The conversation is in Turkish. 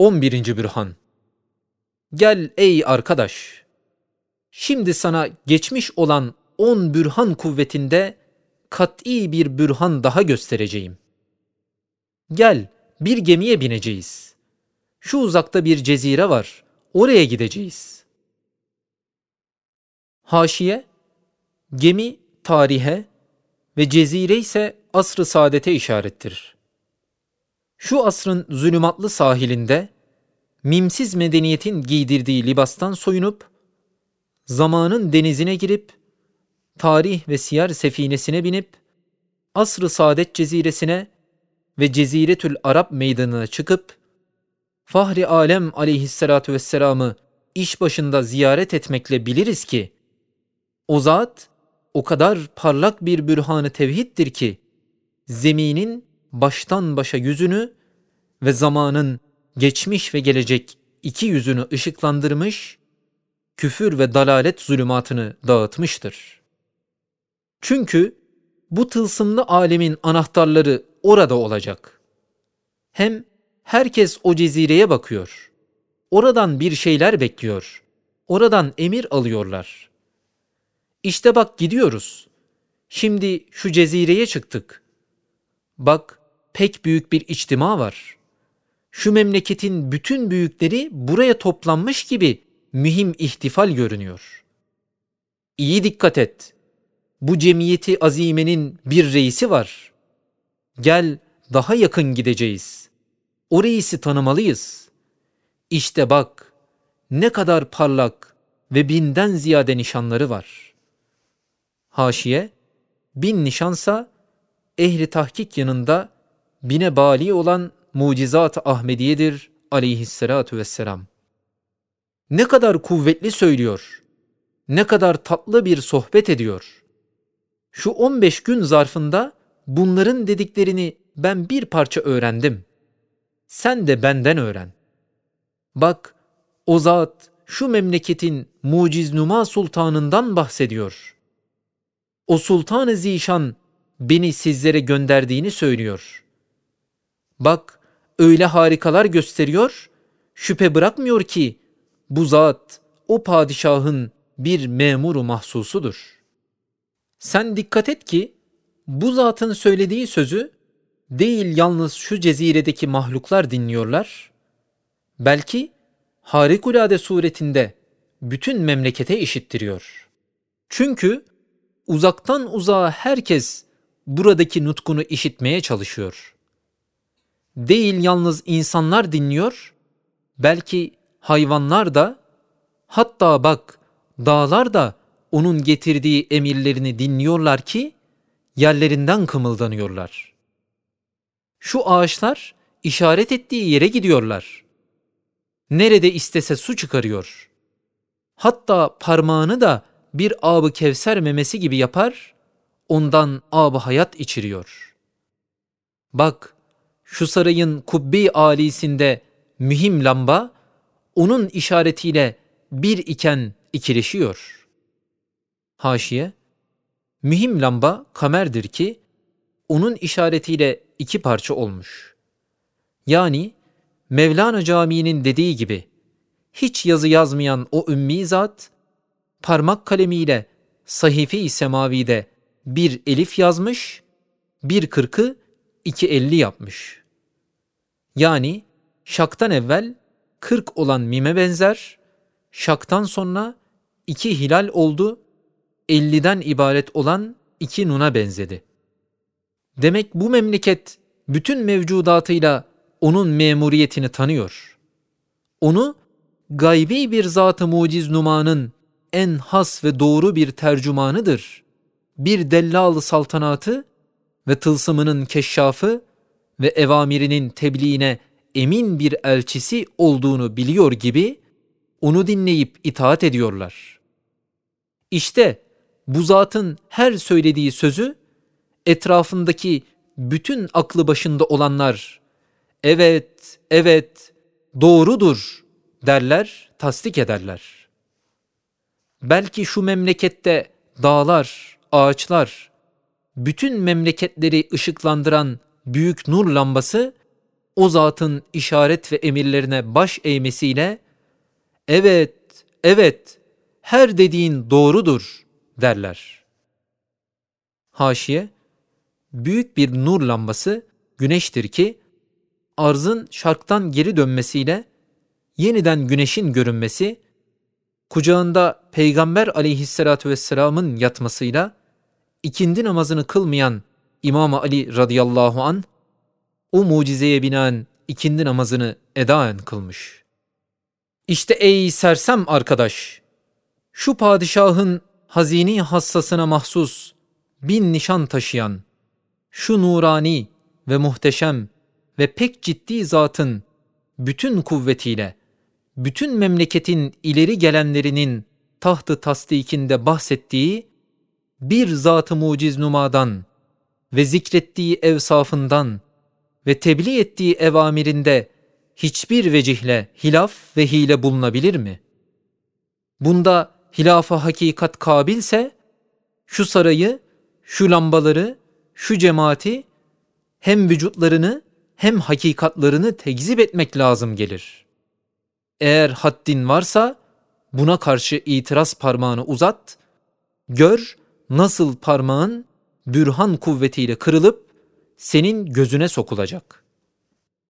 11. Bürhan Gel ey arkadaş! Şimdi sana geçmiş olan on bürhan kuvvetinde kat'i bir bürhan daha göstereceğim. Gel bir gemiye bineceğiz. Şu uzakta bir cezire var. Oraya gideceğiz. Haşiye Gemi tarihe ve cezire ise asr-ı saadete işarettir. Şu asrın zulümatlı sahilinde mimsiz medeniyetin giydirdiği libastan soyunup zamanın denizine girip tarih ve siyer sefinesine binip asr-ı saadet ceziresine ve Ceziretül Arap meydanına çıkıp Fahri Alem aleyhissalatu vesselam'ı iş başında ziyaret etmekle biliriz ki o zat o kadar parlak bir bürhanı tevhiddir ki zeminin baştan başa yüzünü ve zamanın geçmiş ve gelecek iki yüzünü ışıklandırmış, küfür ve dalalet zulümatını dağıtmıştır. Çünkü bu tılsımlı alemin anahtarları orada olacak. Hem herkes o cezireye bakıyor. Oradan bir şeyler bekliyor. Oradan emir alıyorlar. İşte bak gidiyoruz. Şimdi şu cezireye çıktık. Bak pek büyük bir içtima var. Şu memleketin bütün büyükleri buraya toplanmış gibi mühim ihtifal görünüyor. İyi dikkat et. Bu cemiyeti azimenin bir reisi var. Gel daha yakın gideceğiz. O reisi tanımalıyız. İşte bak ne kadar parlak ve binden ziyade nişanları var. Haşiye, bin nişansa ehli tahkik yanında bine bali olan mucizat Ahmediye'dir aleyhissalatu vesselam. Ne kadar kuvvetli söylüyor, ne kadar tatlı bir sohbet ediyor. Şu 15 gün zarfında bunların dediklerini ben bir parça öğrendim. Sen de benden öğren. Bak, o zat şu memleketin muciznuma sultanından bahsediyor. O sultan-ı zişan beni sizlere gönderdiğini söylüyor. Bak, öyle harikalar gösteriyor, şüphe bırakmıyor ki bu zat o padişahın bir memuru mahsusudur. Sen dikkat et ki bu zatın söylediği sözü değil yalnız şu ceziredeki mahluklar dinliyorlar, belki harikulade suretinde bütün memlekete işittiriyor. Çünkü uzaktan uzağa herkes buradaki nutkunu işitmeye çalışıyor. Değil yalnız insanlar dinliyor, belki hayvanlar da, hatta bak dağlar da onun getirdiği emirlerini dinliyorlar ki yerlerinden kımıldanıyorlar. Şu ağaçlar işaret ettiği yere gidiyorlar. Nerede istese su çıkarıyor. Hatta parmağını da bir abı kevser memesi gibi yapar, ondan abı hayat içiriyor. Bak, şu sarayın kubbe alisinde mühim lamba, onun işaretiyle bir iken ikileşiyor. Haşiye, mühim lamba kamerdir ki, onun işaretiyle iki parça olmuş. Yani Mevlana Camii'nin dediği gibi, hiç yazı yazmayan o ümmi zat, parmak kalemiyle sahife-i semavide bir elif yazmış, bir kırkı iki elli yapmış. Yani şaktan evvel kırk olan mime benzer, şaktan sonra iki hilal oldu, elliden ibaret olan iki nuna benzedi. Demek bu memleket bütün mevcudatıyla onun memuriyetini tanıyor. Onu gaybi bir zat-ı muciz numanın en has ve doğru bir tercümanıdır. Bir dellal saltanatı ve tılsımının keşşafı ve evamirinin tebliğine emin bir elçisi olduğunu biliyor gibi onu dinleyip itaat ediyorlar. İşte bu zatın her söylediği sözü etrafındaki bütün aklı başında olanlar evet, evet, doğrudur derler, tasdik ederler. Belki şu memlekette dağlar, ağaçlar, bütün memleketleri ışıklandıran büyük nur lambası o zatın işaret ve emirlerine baş eğmesiyle evet, evet, her dediğin doğrudur derler. Haşiye, büyük bir nur lambası güneştir ki, arzın şarktan geri dönmesiyle yeniden güneşin görünmesi, kucağında Peygamber aleyhissalatü vesselamın yatmasıyla ikindi namazını kılmayan İmam Ali radıyallahu an o mucizeye binaen ikindi namazını edaen kılmış. İşte ey sersem arkadaş, şu padişahın hazini hassasına mahsus bin nişan taşıyan, şu nurani ve muhteşem ve pek ciddi zatın bütün kuvvetiyle, bütün memleketin ileri gelenlerinin tahtı tasdikinde bahsettiği bir zat-ı muciz numadan ve zikrettiği evsafından ve tebliğ ettiği evamirinde hiçbir vecihle hilaf ve hile bulunabilir mi? Bunda hilafa hakikat kabilse, şu sarayı, şu lambaları, şu cemaati hem vücutlarını hem hakikatlarını tekzip etmek lazım gelir. Eğer haddin varsa buna karşı itiraz parmağını uzat, gör nasıl parmağın bürhan kuvvetiyle kırılıp senin gözüne sokulacak.